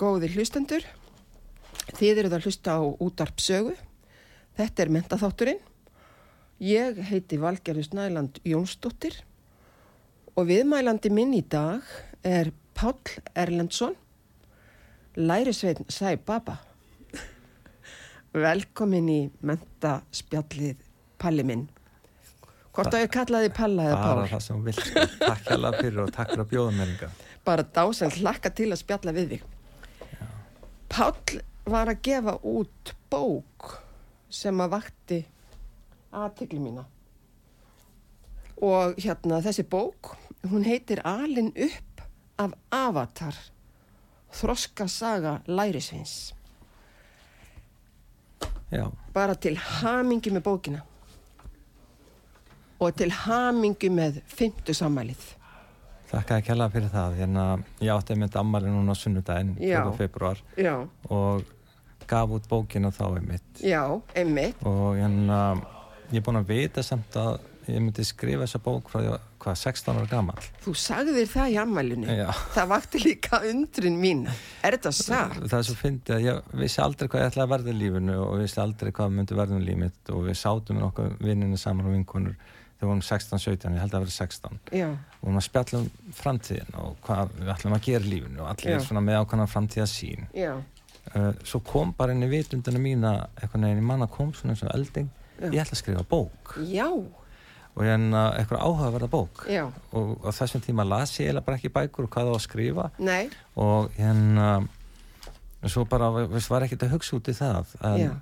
Góðir hlustendur, þið eruð að hlusta á útarp sögu. Þetta er mentaþátturinn. Ég heiti Valgerður Snæland Jónsdóttir og viðmælandi minn í dag er Páll Erlendsson, lærisveitn Sæ Baba. Velkomin í mentaspjallið Palli minn. Hvort að ég kallaði Palla eða Pál? Bara það sem vil, sko. takk hjálpa fyrir og takk fyrir að bjóða mér yngar. Bara dásan hlakka til að spjalla við þig. Páll var að gefa út bók sem að vakti aðtegli mína. Og hérna þessi bók, hún heitir Alin upp af Avatar, þroska saga lærisveins. Já, Bara til hamingi með bókina og til hamingi með fymtu sammælið. Þakka ekki hjálpa fyrir það. Hérna, ég átti einmitt ammali núna á sunnudaginn, Já. 4. februar Já, og gaf út bókina þá einmitt. já, einmitt. Og hérna, ég er búin að vita samt að ég myndi skrifa þessa bók frá að, hvað, 16 ára gammal. Þú sagðir það í ammælinu. Já. Það vakti líka undrin mín. Er þetta satt? Það er svo fyndið að ég vissi aldrei hvað ég ætlaði að verða í lífinu og vissi aldrei hvað myndi verða um lífið og við sátum með okkar vinninu saman og vinkonur þegar við vorum 16-17, ég held að vera 16 Já, og við varum að spjalla um framtíðin og hvað við ætlum að gera í lífinu og allir Já. er svona með ákvæmna framtíða sín já, uh, svo kom bara inn í vitundina mína eitthvað neginn í manna kom svona eins og elding. Já. ég ætla að skrifa bók. Já, og hérna eitthvað áhugaverða bók. Og á þessum tíma las ég eiginlega bara ekki bækur og hvað á að skrifa. Nei, og hérna svo bara, veist, var ekkert að hugsa út í það en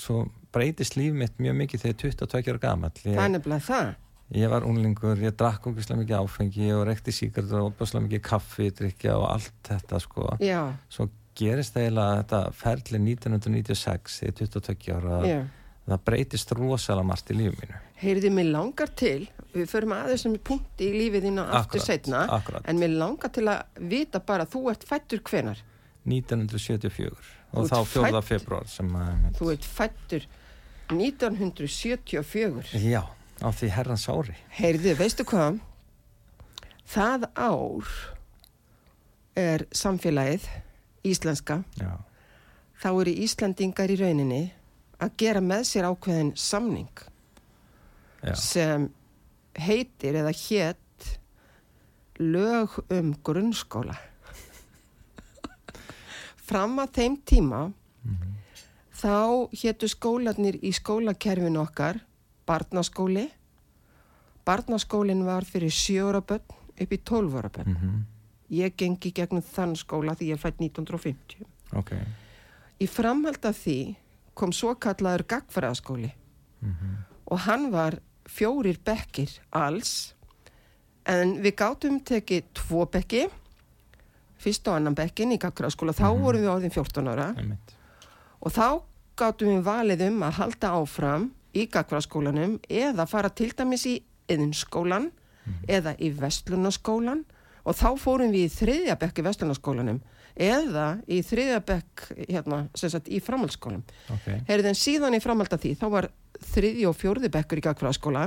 svo breytist líf mitt mjög mikið þegar ég er 22 ára það er ég, nefnilega það. ég var unglingur, ég drakk ógislega mikið áfengi og reykti síkart og ógislega mikið kaffi, drikja og allt þetta sko Já, svo gerist eiginlega þetta ferli 1996 þegar ég er 22 ára já. það breytist rosalega margt í lífið mínu Heyrði, mér langar til, við förum aðeins sem punkti í lífið þínu aftur Akkurat, setna, en mér langar til að vita bara, þú ert fættur hvenar? 1974 Þú og þá 4. fædd- februar sem að Þú ert fættur 1974. já, á því herrans ári Heyrðu, veistu hvað? Það ár er samfélagið, íslenska, já, þá eru Íslandingar í rauninni að gera með sér ákveðin samning já, sem heitir eða hétt lög um grunnskóla. Fram að þeim tíma þá héttu skólanir í skólakerfinu okkar barnaskóli. Barnaskólinn var fyrir sjóra börn upp í tólvara börn. mhm, Ég gengi gegnum þann skóla því ég fætt 1950. ok. Í framhald af því kom svo kallaður gagfræðaskóli og hann var fjórir bekkir alls en við gátum tekið tvo bekki. Fyrst og annan bekkin í gagfræðaskóla þá vorum við orðin 14 ára. Og þá gátum við valið um að halda áfram í gagfræðaskólanum eða fara til dæmis í yðinskólan eða í vestlunaskólan og þá fórum við í þriðja bekk í vestlunaskólanum eða í þriðja bekk hérna, sem sagt, í framhaldsskólanum. Ok, Heyrðu en síðan í framhald af því þá var þriðji og fjórði bekkur í gagfræðaskóla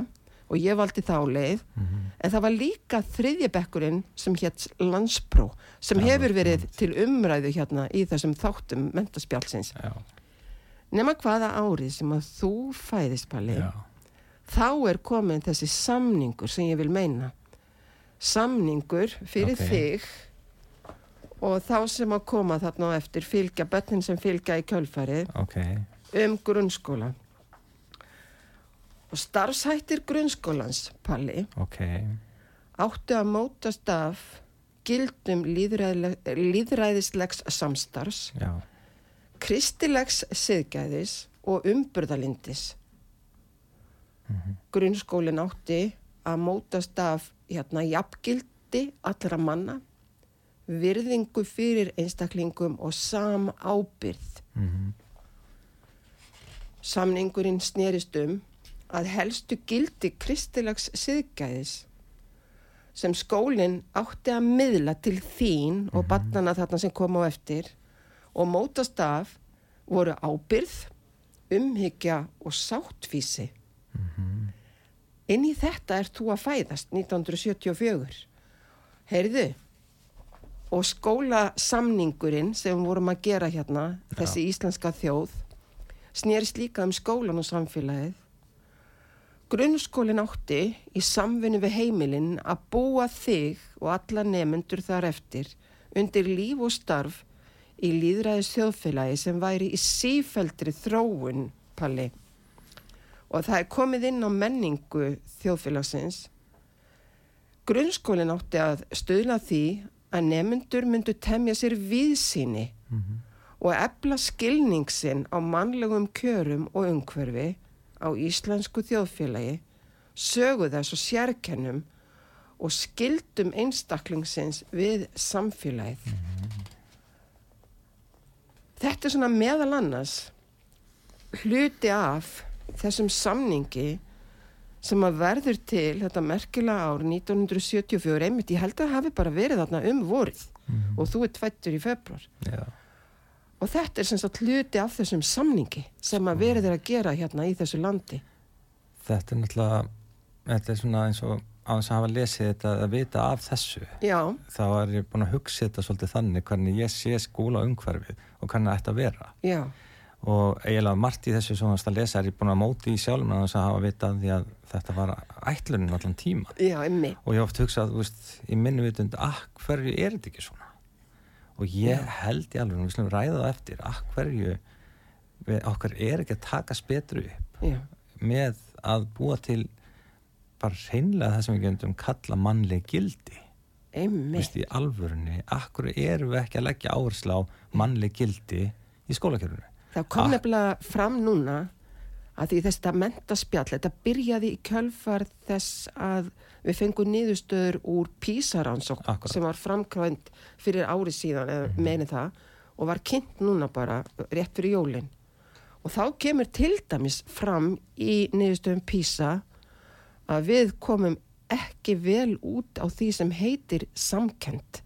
og ég valdi þá leið. Mhm. en það var líka þriðji bekkurinn sem hétt landspró sem Já, hefur verið til umræðu hérna í þessum þáttum mentaspjálsins já, nema hvaða árið sem að þú fæðist Palli já, þá er komin þessi samningur sem ég vil meina. Samningur fyrir Ok. þig og þá sem að koma þarna á eftir fylgja börnin sem fylgja í kjölfarið ok, um grunnskóla. Og starfshættir grunnskólans, Palli, ok, áttu að mótast af gildum líðræðislegs samstarfs, já, kristilegs siðgæðis og umburðalindis. Grunnskólin átti að mótast af hérna jafngildi allra manna, virðingu fyrir einstaklingum og sam ábyrð. mhm, Samningurinn snerist um að helstu gildi kristilags siðgæðis sem skólinn átti að miðla til þín og barnana þarna sem kom á eftir og mótast af voru ábyrð, umhyggja og sáttfísi. Inn í þetta er þú að fæðast 1974. Heyrðu, og skólasamningurinn sem við vorum að gera hérna, þessi íslenska þjóð, snerist líka um skólan og samfélagið. Grunnskólinn átti í samvinnu við heimilinn að búa þig og alla nefnendur þar eftir undir líf og starf í líðræðis þjóðfélagi sem væri í sífeldri þróun, Palli. Og það er komið inn á menningu þjóðfélagsins. Grunnskólinn átti að stöðla því að nefnendur myndu temja sér viðsýni og efla skilningsin á mannlegum kjörum og umhverfi á íslensku þjóðfélagi, sögu þess og sérkennum og skildum einstaklingsins við samfélagið. Þetta er svona meðal annars hluti af þessum samningi sem að verður til þetta merkilega ár 1974 einmitt, ég held að hafi bara verið þarna um vorið og þú er tvættur í februar já, og þetta er sem sagt hluti af þessum samningi sem að verið er að gera hérna í þessu landi. Þetta er náttúrulega, þetta er svona eins og á þess að hafa lesið þetta að vita af þessu Já, þá er ég búin að hugsa þetta svolítið þannig hvernig ég sé skóla umhverfið og hvernig það ætti að vera. Já, og eiginlega margt í þessu sem það að lesa er ég búin að móti í sjálfum að þess að hafa vitað því að þetta var ætlunin allan tíma. Já, og ég hef oft hugsað, þú veist, í minni vitund ah, hverju er þetta ekki svona? Og ég held í alveg, við slum ræða það eftir ah, hverju við, okkar er ekki að takast betru upp Já, með að búa til bara hreinlega það sem við getum kalla mannleg gildi veist, í alvörunni, akkur erum við ekki að leggja áherslu á mannleg gildi í skólakjörunni Það kom Ah. nefnilega fram núna að því þetta mentaspjall, þetta byrjaði í kjölfar þess að við fengum niðurstöður úr. Mhm. sem var framkvæmt fyrir ári síðan eða meini það og var kynnt núna bara rétt fyrir jólin og þá kemur til dæmis fram í niðurstöðum písa að við komum ekki vel út á því sem heitir samkend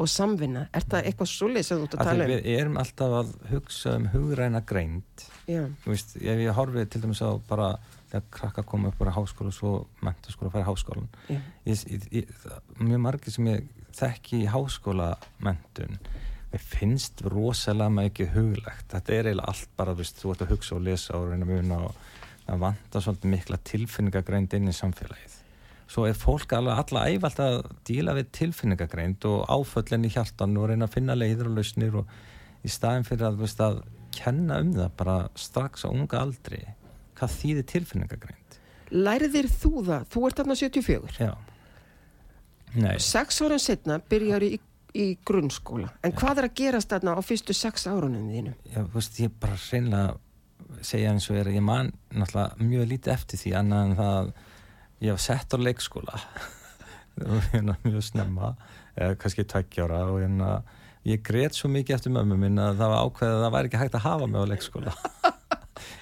og samvinna. Er það eitthvað svoleið sem þú ert að því tala um? við erum alltaf að hugsa um hugræna greind. Veist, ef ég horfið til dæmis á bara þegar krakka koma upp bara háskóla og svo mentaskóla og fara í háskólan ég, ég, ég, mjög margir sem ég þekki í háskóla mentun mér finnst rosalega ekki huglegt. Þetta er eiginlega allt bara, veist, þú ert að hugsa og lesa og reyna að muna og það vantar svolítið mikla tilfinningagreind inn í samfélagið svo er fólk alveg alla æfald að díla við tilfinningagreind og áföllin í hjartan og reyna að finna leiður og lausnir og í staðin fyrir að, veist, að kenna um það bara strax á unga aldri hvað þýðir tilfinningagreind Lærðir þú það? Þú ert þarna 74. já Nei, Sex ára setna byrjar í í grunnskóla. En hvað er að gerast þarna á fyrstu sex árunum þínum? Já, þú veist, ég bara hreinlega segja eins og er að ég man náttúrulega mjög lítið eftir því annað en það að ég hef sett á leikskóla. Hérna mjög snemma eða kannski tveggjára og hérna ég greiðt svo mikið eftir mömmu minn að það var ákveðið að það væri ekki hægt að hafa mig á leikskóla.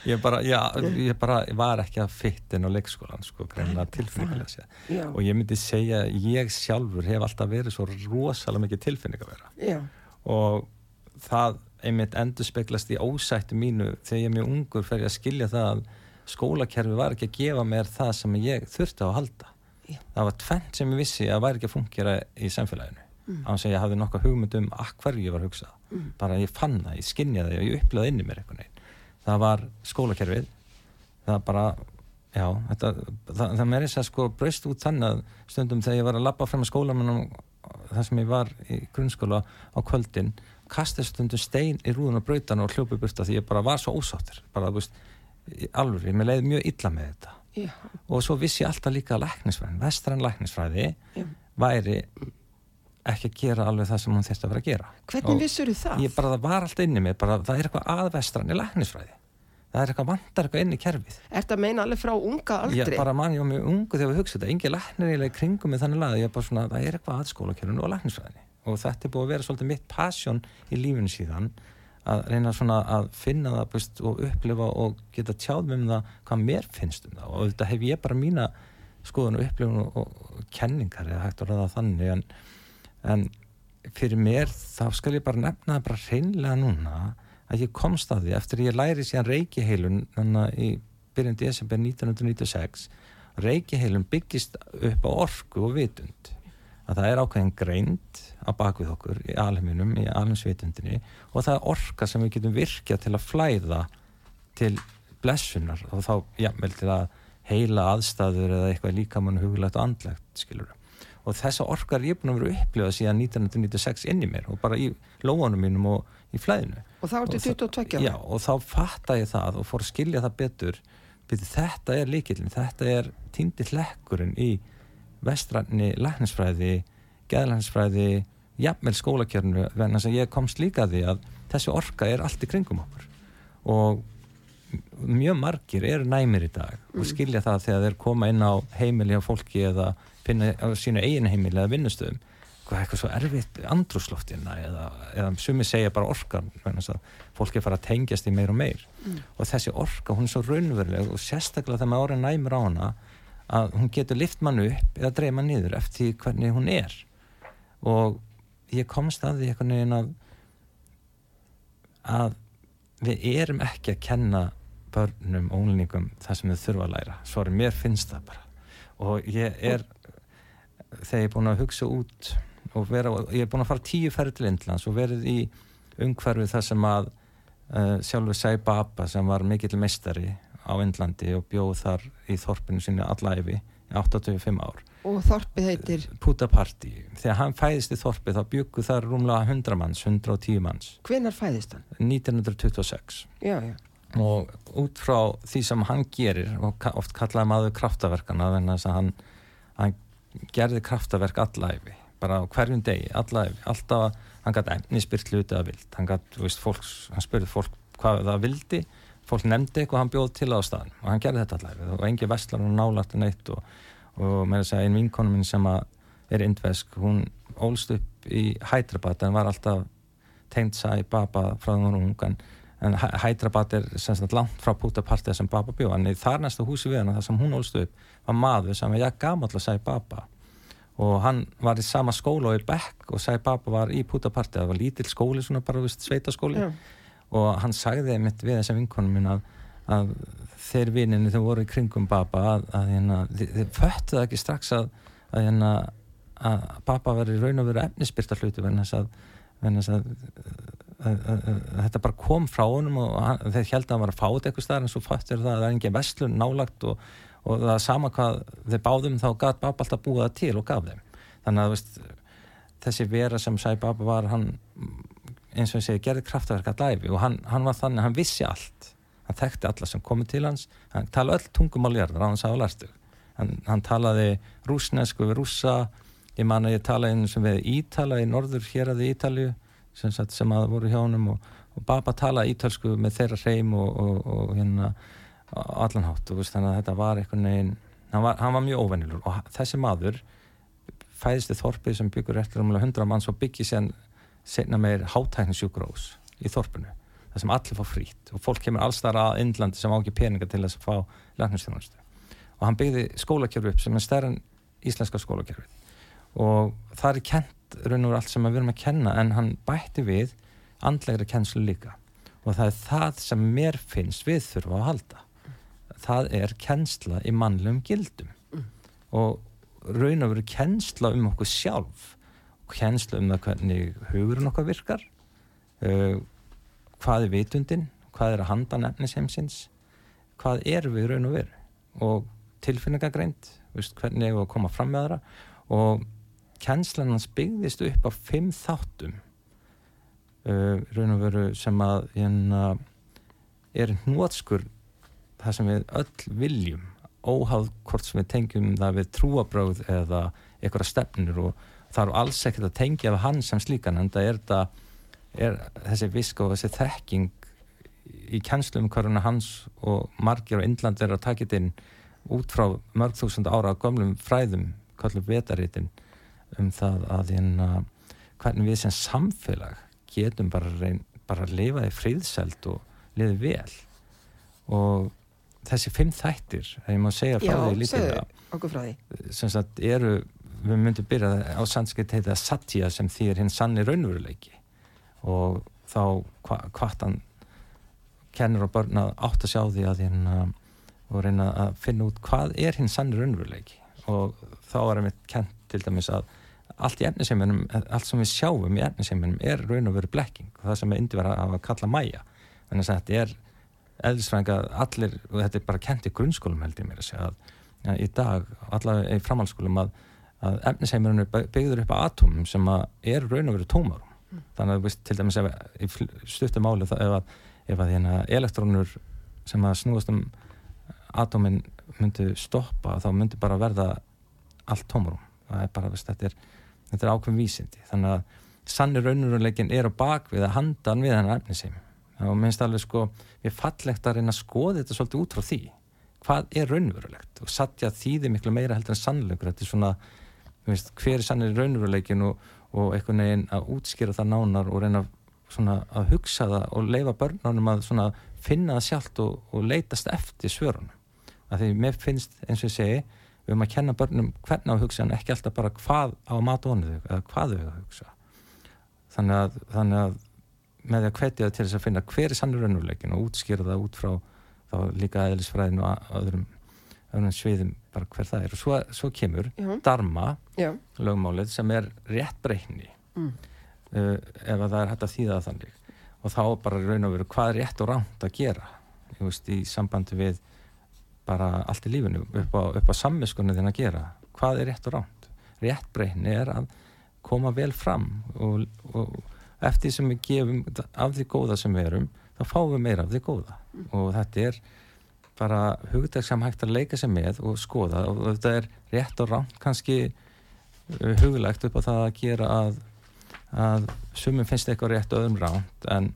Ég bara, já, ég bara var ekki að fyttin á leikskólan sko, tilfinningarlega og ég myndi segja ég sjálfur hef alltaf verið svo rosalega mikið tilfinning að vera Já. og það einmitt endur speglast í ósættu mínu þegar ég er mjög ungur fer ég að skilja það að skólakerfi var ekki að gefa mér það sem ég þurfti á að halda Já. það var tvent sem ég vissi að væri ekki að fungera í samfélaginu Mm. á þess að ég hafði nokkuð hugmynd um að hverju ég var að hugsa Mm. bara ég fann það, ég skinjaði og ég upplöði inni mér eitthvað neginn það var skólakerfið það bara, já þetta, það, það með þess að sko braust út þannig að stundum þegar ég var að labba frem að skólamennum þar sem ég var í grunnskóla á kvöldin kastið stundum stein í rúðun og brautan og hljópi burta því ég bara var svo ósáttur bara, þú veist, alvöru, ég með leiði mjög illa með þetta Já. og svo vissi ég alltaf líka að læknisfræðin, vestræn læknisfræði Já. væri ekki að gera alveg það sem hún þurfti að vera að gera Hvernig Og vissur þú það? ég bara, það var alltaf inni mig, bara það er eitthvað aðvestran í læknisfræði það er eitthvað vantar eitthvað inn í kerfið Ert að meina alveg frá unga aldri? ég bara man, ég var mjög ungu þegar við hugsa þetta engin læknir í kringum með þannig lað ég er bara svona, það er eitthvað að skólakerfinu og læknisfræðinni og þetta er búið að vera svolítið mitt passion í lífinu síðan að reyna svona að finna það búst, og upplifa og geta tjáð með um það hvað mér finnst um það. Og þetta hef ég bara mína skoðun og upplifun og, og kenningar eða hægt að ræða þannig en, en fyrir mér þá skal ég bara nefna það bara hreinlega núna að ég komst að því eftir ég læri síðan þannig í byrjun desember 1996 reikiheilun byggist upp á orku og vitund. Að það er ákveðin greind á bakvið okkur í alheiminum, í alheimsvitundinni og það er orka sem við getum virkja til að flæða til blessunar og þá, já, vel til að heila aðstæður eða eitthvað líkamann hugulegt og andlegt, skilur og þessa orka er ég búin að vera upplifað síðan 1996 inn í mér og bara í lóanum mínum og í flæðinu. Og þá ertu Og það- 22 ára? Já, og þá fatta ég það og fór að skilja það betur. Byrju, þetta er líkillin, þetta er týndi hlekkurinn í vestranni læknisfræði, geðlæknisfræði jafnvel skólakjörnu vegna þess að ég komst líka því að þessi orka er allt í kringum okkur. Og mjög margir eru næmir í dag og skilja það þegar þeir koma inn á heimili á fólki eða finna á sínu eigin heimili eða vinnustöðum. Hvað er eitthvað svo erfitt andrúsloftina eða, eða sumi segja bara orkan fólki er fara að tengjast í meir og meir. Og þessi orka hún er svo raunveruleg og sérstaklega þegar maður orðin næmur á hana að hún getur lift mann upp eða dreif mann niður eftir hvernig hún er. Og ég komst að því einhvern veginn að að við erum ekki að kenna börnum og unglingum það sem þau þurfa að læra. Svo er mér finnst það bara. Og ég er þegar ég er búin að hugsa út og vera, ég er búin að fara tíu ferð til Indlands og verið í umhverfið þar sem að uh, sjálfur Sai Baba sem var mikill meistari á Indlandi og bjóð þar í þorpinu sinni allæfi í 85 ár Og þorpið heitir, Puta Party, þegar hann fæðist í þorpið þá byggu þar rúmlega 100 manns 110 manns, hvenar fæðist hann? 1926 Já, já. og út frá því sem hann gerir og oft kallaði maður kraftaverkana þess að hann, hann gerði kraftaverk allæfi bara hverjum degi, allæfi alltaf að hann gæti efni spyrt hluti að vild. Hann þú veist, fólks, hann spurði fólk hvað það vildi, fólk nefndi eitthvað hann bjóð til á staðan og hann gerði þetta allæfi og engi vestlar og nálagt en eitt og, og með þess að einn vinkonu minn sem er indvesk, hún ólst upp í Hyderabad en var alltaf tengd sæ Baba frá því hún var ung en, en Hy- Hyderabad er sagt langt frá Puta Party sem Baba bjó. En í þar næsta húsi við hana þar sem hún ólst upp var maður sem ja, gamall að sæ Baba. Og hann var í sama skóla og í Beck og sæ Baba var í Puta Party það var lítill skóli, svona bara sveitaskóli. Já. og hann sagði mitt við þessa vinkonum minn að, að þeir vininni þeir voru í kringum Baba að, að hérna, þið, þið föttu það ekki strax að, að, hérna, að Baba veri raun og veru efnisbyrta hluti vegna þess að, að, að, að, að þetta bara kom frá honum og hann, þeir held að hann var að fá þetta eitthvað staðar en svo föttur það að það er engin vestlun nálagt og, og það sama hvað þeir báðum þá gat Baba alltaf búið það til og gaf þeim. Þannig að veist, þessi vera sem Sai Baba var hann eins og ég segi, gerði kraftaverk að læfi og hann, hann var þannig, hann vissi allt hann þekkti alla sem komið til hans. Hann talaði öll tungumál jarðar á hans hafa lærtu hann, hann talaði rúsnesku við rússa. Ég man að ég tala einu sem við Ítala í norður hér að Ítalju sem, sem að voru hjá honum og, og Baba tala ítalsku með þeirra hreim og, og, og hérna allanhátt og veist, þannig að þetta var einhvern veginn hann var, hann var mjög óvennilur og þessi maður fæðist í þorpið sem byggur eftir um 100 manns og byggir sér senna meir hátækningssjúkrós í þorpinu það sem allir fá frít og fólk kemur allstar að Indlandi sem á ekki peninga til þess að fá læknistjónustu og hann byggði skólakerfi upp sem er stærn íslenska skólakerfi og það er kent raun og allt sem við erum að kenna en hann bætti við andlegri kennslu líka. Og það er það sem mér finnst við þurfa að halda. Það er kennsla í mannlegum gildum. Mm. og raun og verið kennsla um okkur sjálf. Og kennsla um það hvernig hugurinn okkar virkar. Uh, hvað er vitundin, hvað er að handa nefnisheimsins, hvað er við raun og veru? Og tilfinningagreint, hvernig er að koma fram með aðra? Og kennslanans byggðist upp á fimm þáttum uh, raun og veru sem að hérna, er hnótskur það sem við öll viljum óháð hvort sem við tengjum það við trúabröð eða einhverja stefnir og það eru alls ekkert að tengja af hann sem slíkan en það er þetta er þessi visk og þessi þekking í kjænslum hverjuna hans og margir á Indland er að taka þetta inn út frá mörg þúsund ára gamlum fræðum, kallum vetaritin um það að hérna, hvernig við sem samfélag getum bara, reyn, bara að lifa í fríðseld og liði vel. Og þessi fimm þættir, það ég má segja frá því lítilega sem sagt eru, við myndum byrja á sanskrit heita satya sem þýr hinn sanni raunveruleiki og þá hvart hann kennur og börn að átt að sjá því að hérna og reyna að finna út hvað er hinn sannir unnveruleiki og þá er hann mitt kent til dæmis að allt í efniseiminum, allt sem við sjáum í efniseiminum er raun og veru blekking. Og það sem er indi verið að kalla mæja. Þannig að þetta er eðlisfræðinga allir, og þetta er bara kent í grunnskólum held ég mér að segja að ja, í dag, allavega í framhaldsskólum að, að efniseiminum er byggður upp að atomum sem er raun og veru tómarum þannig að veist, til dæmis ef, í stuttum áli ef ef að hérna, elektrónur sem að snúast um atóminn myndu stoppa þá myndu bara verða allt tómurum það er bara, veist, þetta er, er ákveðin vísindi. Þannig að sannir raunveruleikin er á bakvið að handan við hennar efnisheim. Og minnst alveg sko við fallegt að reyna að skoða þetta svolítið út frá því. Hvað er raunverulegt? Og sattja þýði miklu meira heldur en sannleikur. Þetta er svona, veist, hver er sannir raunveruleikin og, og einhvern veginn að útskýra það nánar og reyna að hugsa það og leifa börnunum að finna það sjálft og, og leitast eftir svörunum. Af því mér finnst eins og ég segi, við höfum að kenna börnum hvernig á hugsa en ekki alltaf bara hvað á matónu þau eða hvað þau að hugsa. Þannig að, þannig að með því að hvetja það til þess að finna hver er sannur önnuleikin og útskýra það út frá þá líka eðlisfræðinu og öðrum öðrum sviðum bara hver það er og svo, svo kemur Já. Dharma Já. lögmálið sem er rétt breyni mm. uh, ef það er hægt að þýða þannig og þá bara raun og veru hvað er rétt og ránt að gera veist, í sambandi við bara allt í lífinu upp á, upp á sammiskunni þinn að gera hvað er rétt og ránt rétt breyni er að koma vel fram og, og eftir sem við gefum af því góða sem við erum þá fáum við meira af því góða mm. og þetta er bara hugdag sem hægt að leika sig með og skoða. Og þetta er rétt og rámt kannski uh, hugulegt upp á það að gera að, að sumum finnst eitthvað rétt og öðrum rámt en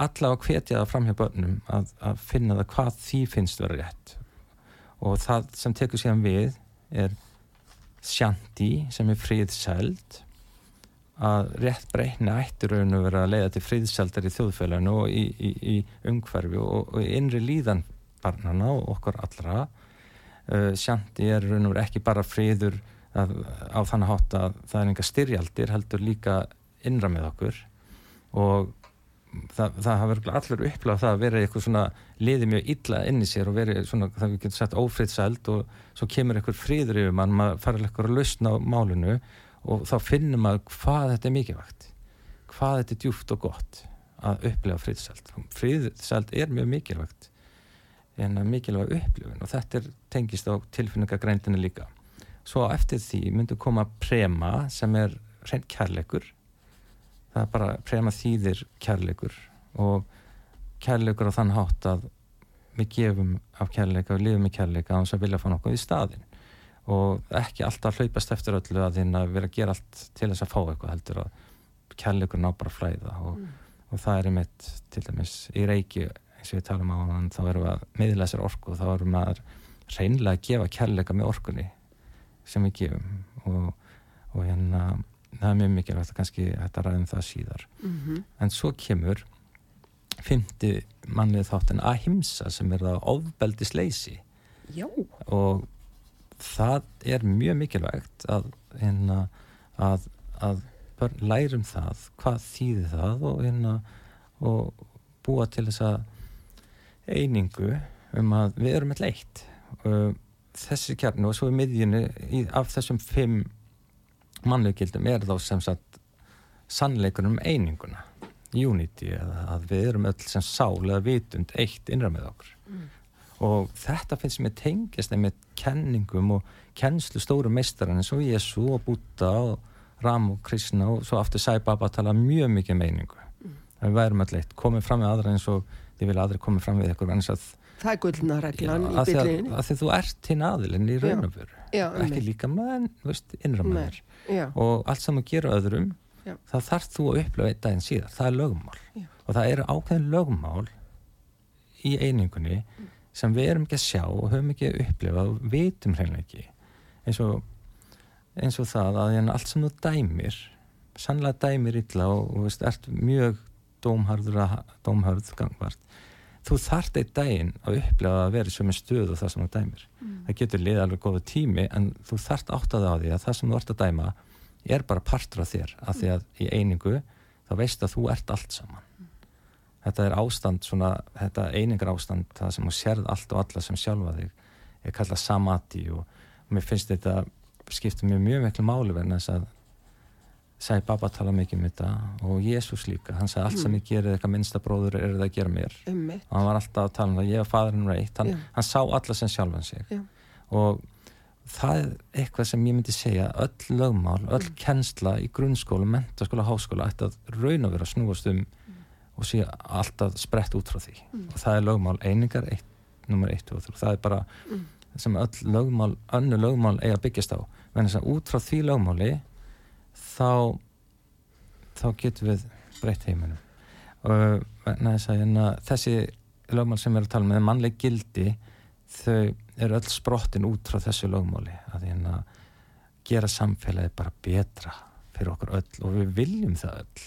allavega hvetja það fram hjá börnum að, að finna það hvað því finnst vera rétt. Og það sem tekur síðan við er sjanti sem er fríðsæld að rétt breyna ættir raun og vera að leiða til fríðsældar í þjóðfélaginu og í, í, í umhverfi og, og innri líðan barnana og okkar allra. Uh, sjanti er raun og verið ekki bara friður að, á þannig hátt að það er enga styrjaldir heldur líka innra með okkur. Og það, það hafa verið allir uppláð það að vera eitthvað svona liði mjög illa inn í sér og verið svona það við getum sett ófriðsæld og svo kemur eitthvað friður yfir mann, maður farir eitthvað að lausna á málinu og þá finnum maður hvað þetta er mikilvægt hvað þetta er djúft og gott að upplega friðsæld friðsæld er mjög mikilvægt en mikilvæg upplifun og þetta er tengist á tilfinningagrændinu líka. Svo eftir því myndu koma prema sem er reynd kærleikur. Það er bara prema þýðir kærleikur og kærleikur á þann hátt að við gefum af kærleika og lifum með kærleika á þess að vilja fá nokkuð í staðin og ekki alltaf hlaupast eftir öllu að þín að vera að gera allt til þess að fá eitthvað heldur að kærleikur ná bara að flæða og, Mm. og það er einmitt til dæmis í reiki eins og við talum á hann þá erum við að miðla þessar orku og þá erum við að reynlega að gefa kærleika með orkunni sem við gefum. Og, og hérna það er mjög mikilvægt að kannski þetta ræðum það síðar. Mhm. en svo kemur fymti mannið þáttin ahimsa sem er það ofbeldis Já, og það er mjög mikilvægt að, hérna, að, að lærum það hvað þýðir það og, hérna, og búa til þessa einingu um að við erum eitthvað eitt. Þessi kjarni og svo í miðjunni í, af þessum fimm mannlegildum er þá sem sagt sannleikunum um eininguna. Unity eða að við erum öll sem sál eða vitund eitt innra með okkur. Og þetta finnst mér tengjast með kenningum og kennslu stóru meistaran eins og Jésu og Búta og Ram og Krishna og svo aftur Sai Baba tala mjög mikið um einingu. Að við værum öll eitt, komið fram við aðra eins og þið vilja aðra komið fram við en þess að, það er gullna reglan í því að, því þú ert hinn aðilinn í raun og veru. Já, ekki líka veist, innra Já, og allt sem þú gerur öðrum Já. það þarf þú að upplifa einn daginn síðan það er lögmál. Já. og það eru ákveðin lögmál í einingunni sem við erum ekki að sjá og höfum ekki að upplifa og vitum hreinlega ekki. Eins og, eins og það að hérna allt sem þú dæmir sannlega dæmir illa og, og veist, ert mjög að, dómharð gangvart. Þú þarft einn daginn að upplifa að vera í sömu stöðu og það sem þú dæmir. Það getur liðið alveg góða tími en þú þarft áttaði á því að það sem þú ert að dæma er bara partur af þér af því að í einingu þá veist að þú ert allt saman. Þetta er ástand svona, þetta einingar ástand það sem þú sérð allt og alla sem sjálfa þig er kallað samati og mér finnst þetta skipta mér mjög miklu máli verðin þess að Sæ Baba tala mikið um þetta og Jésús líka, hann sagði allt sem ég gerir eitthvað minnsta bróður er það að gera mér einmitt. og hann var alltaf að tala um það, ég var fadurinn reitt hann, hann sá alla sem sjálfan sig Já. og það er eitthvað sem ég myndi segja öll lögmál, öll Mm. kennsla í grunnskóla, mentaskóla, háskóla ætti að raun og vera að snúast um og sé alltaf sprett út frá því Mm. og það er lögmál einingar eitt, nummer 1 og 3, það er bara Mm. sem öll lögmál, önnu lögmál eiga að byggjast á, menn þess að út frá því lögmáli þá þá getum við breytt heiminum og að hérna, þessi lögmál sem við erum að tala með mannleg gildi þau eru öll sprottin út frá þessu lögmáli að hérna, gera samfélagi bara betra fyrir okkur öll og við viljum það öll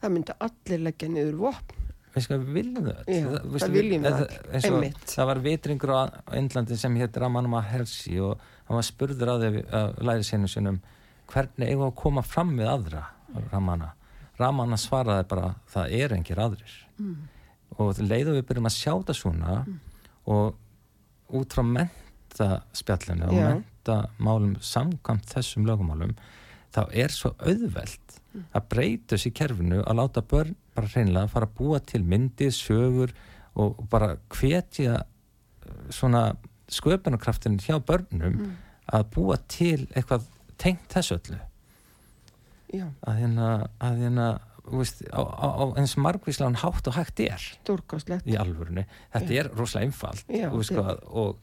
Það myndi allir leggja niður vopn. við sko við viljum það öll Já, það, það viljum við það, öll, einmitt. það var vitringur á á Indlandi sem hétt Raman Mahershi og hann var spurður að því að læri sinu sinum hvernig eigum við að koma fram við aðra Ramana Ramana svaraði bara það er engir aðrir Mm. og leiðu við byrjum að sjá það svona og út frá mentaspjallinu og Já. mentamálum samkvæmt þessum lögumálum þá er svo auðvelt að breyta þessi kerfinu að láta börn bara hreinlega fara að búa til myndir, sögur og og bara hvetja uh, svona sköpunarkraftin hjá börnum Mm. að búa til eitthvað tengt þessu öllu. Já, að hérna, að hérna veist, á, á, á eins margvíslan hátt og hægt er. Alvörunni. Þetta er rosalega einfalt Já, sko, og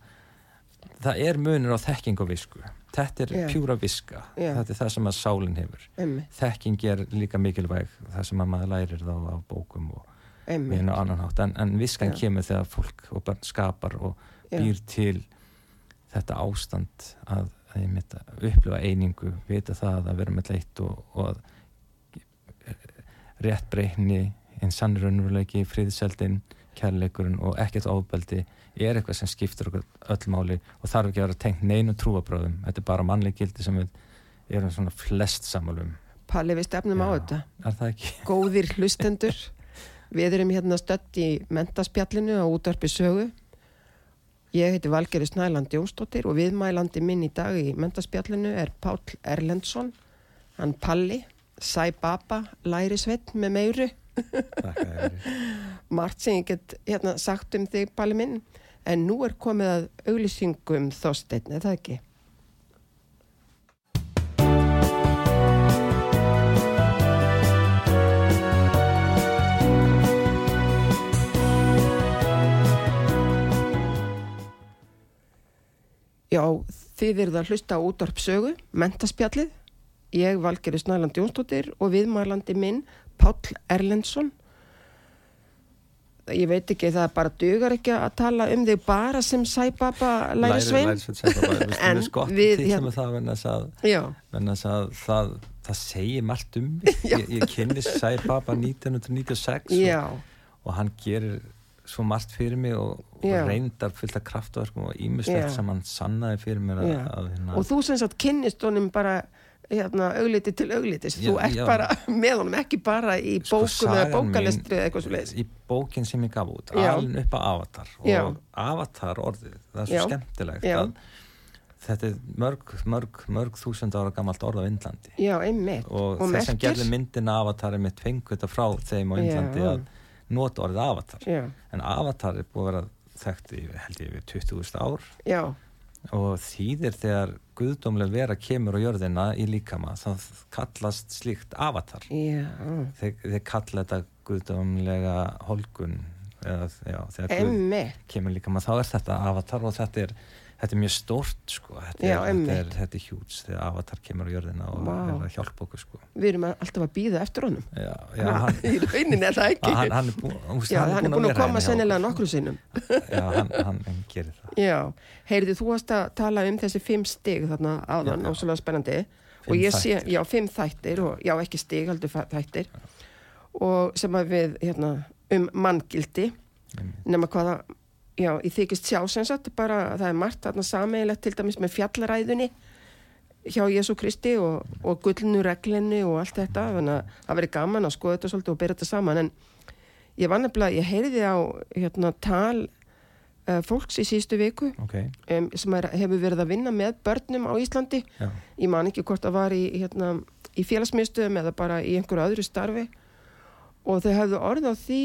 það er munur á þekking og visku. Þetta er Já. pjúra viska. Já. þetta er það sem að sálinn hefur. Einmitt, þekking er líka mikilvæg það sem að maður lærir þá á bókum og einu annan hátt. En, en viskan Já. kemur þegar fólk og börn skapar og Já. býr til þetta ástand að, að ég mitt að upplifa einingu vita það að vera með leitt og, og rétt breyhni einn sannur raunveruleiki, friðseldin kærleikurinn og ekkert ofbeldi er eitthvað sem skiptur okkur öll máli og þarf ekki að vera tengt neinu trúabröðum þetta er bara mannleg gildi sem við erum svona flest samalum Palli, við stefnum á Já. þetta. er það ekki? Góðir hlustendur. Við erum hérna stödd í mentaspjallinu á útvarpi sögu. Ég heiti Valgeri Snæland Jónsdóttir og viðmælandi minn í dag í mentaspjallinu er Páll Erlendsson, hann Palli, Sæ Baba, Læri Svett með meiru. Margt sem ég get hérna sagt um þig, Palli minn, en nú er komið að auglýsingum þósteinn, er það ekki? Já, þið eruð að hlusta á útvarp sögu, mentaspjallið. Ég, Valgeri Snæland Jónsdóttir og viðmælandi minn, Páll Erlendsson. Ég veit ekki, það bara dugar ekki að tala um þig bara sem sæbaba læri svein. Læri svein sæbaba, En við hérna- það þess að, að það, það segir margt um mig. Ég, ég kynni Sæbaba 1996 já, og, og hann gerir svo margt fyrir mig og, og Já. reyndar fullt af kraftverkum og Já. ímislegt sem hann sannaði fyrir mér að, já. að hérna, Og þú sem sagt kynnist honum bara hérna, augliti til auglitis. Þú Já, ert já. bara með honum, ekki bara í Sko, bókum eða bókalestri eða eitthvað svo leiðis. í bókin sem ég gaf út Já. alveg upp á Avatar Já. og Avatar orðið, það er svo Já. skemmtilegt Já. að þetta er mörg, mörg, mörg þúsund ára gamalt orð á Já, einmitt. og, þeir sem gerði myndina Avatar er mitt fengu þetta frá þeim á Indlandi Já. að nota orðið Avatar. Já, en Avatar er búið að vera þekkt í held ég við 20.000 ár. Já, og þýðir þegar guðdómlega vera kemur á jörðina í líkama þá kallast slíkt Avatar. Já. þeir, þeir kalla þetta guðdómlega holgun eða, já, þegar guð kemur líka maður þá er þetta avatar og þetta er, þetta er mjög stórt sko. þetta, Já, er, er, er hjúts þegar avatar kemur á jörðina og Vá. er að hjálpa okkur sko. Við erum alltaf að býða eftir honum. já, já, hann, í rauninni er það ekki. hann, hann er búin, úst, Já, hann er búin að vera koma sennilega nokkru sinnum. já, hann, gerir það Já, heyrðu, þú varst að tala um þessi fimm stig þarna áðan, ósvölega spennandi. og Fimm ég sé, já, fimm þættir, og, já, ekki stig, heldur þættir. Og sem að við, hérna, um manngildi, nema hvaða, já, ég þykist sjá sem sagt, bara að það er margt þarna sameiginlegt til dæmis með fjallaræðunni hjá Jésu Kristi og, og gullnu reglinni og allt þetta, þannig að það verið gaman að skoða þetta svolítið og byrja þetta saman, en ég var nefnilega, ég heyrði á, hérna, tal uh, fólks í síðustu viku ok, um, sem er, hefur verið að vinna með börnum á Íslandi. Já, ég man ekki hvort það var í, hérna, í félagsmiðstöðum eða bara í einhverju öðru starfi. Og þau hefðu orð á því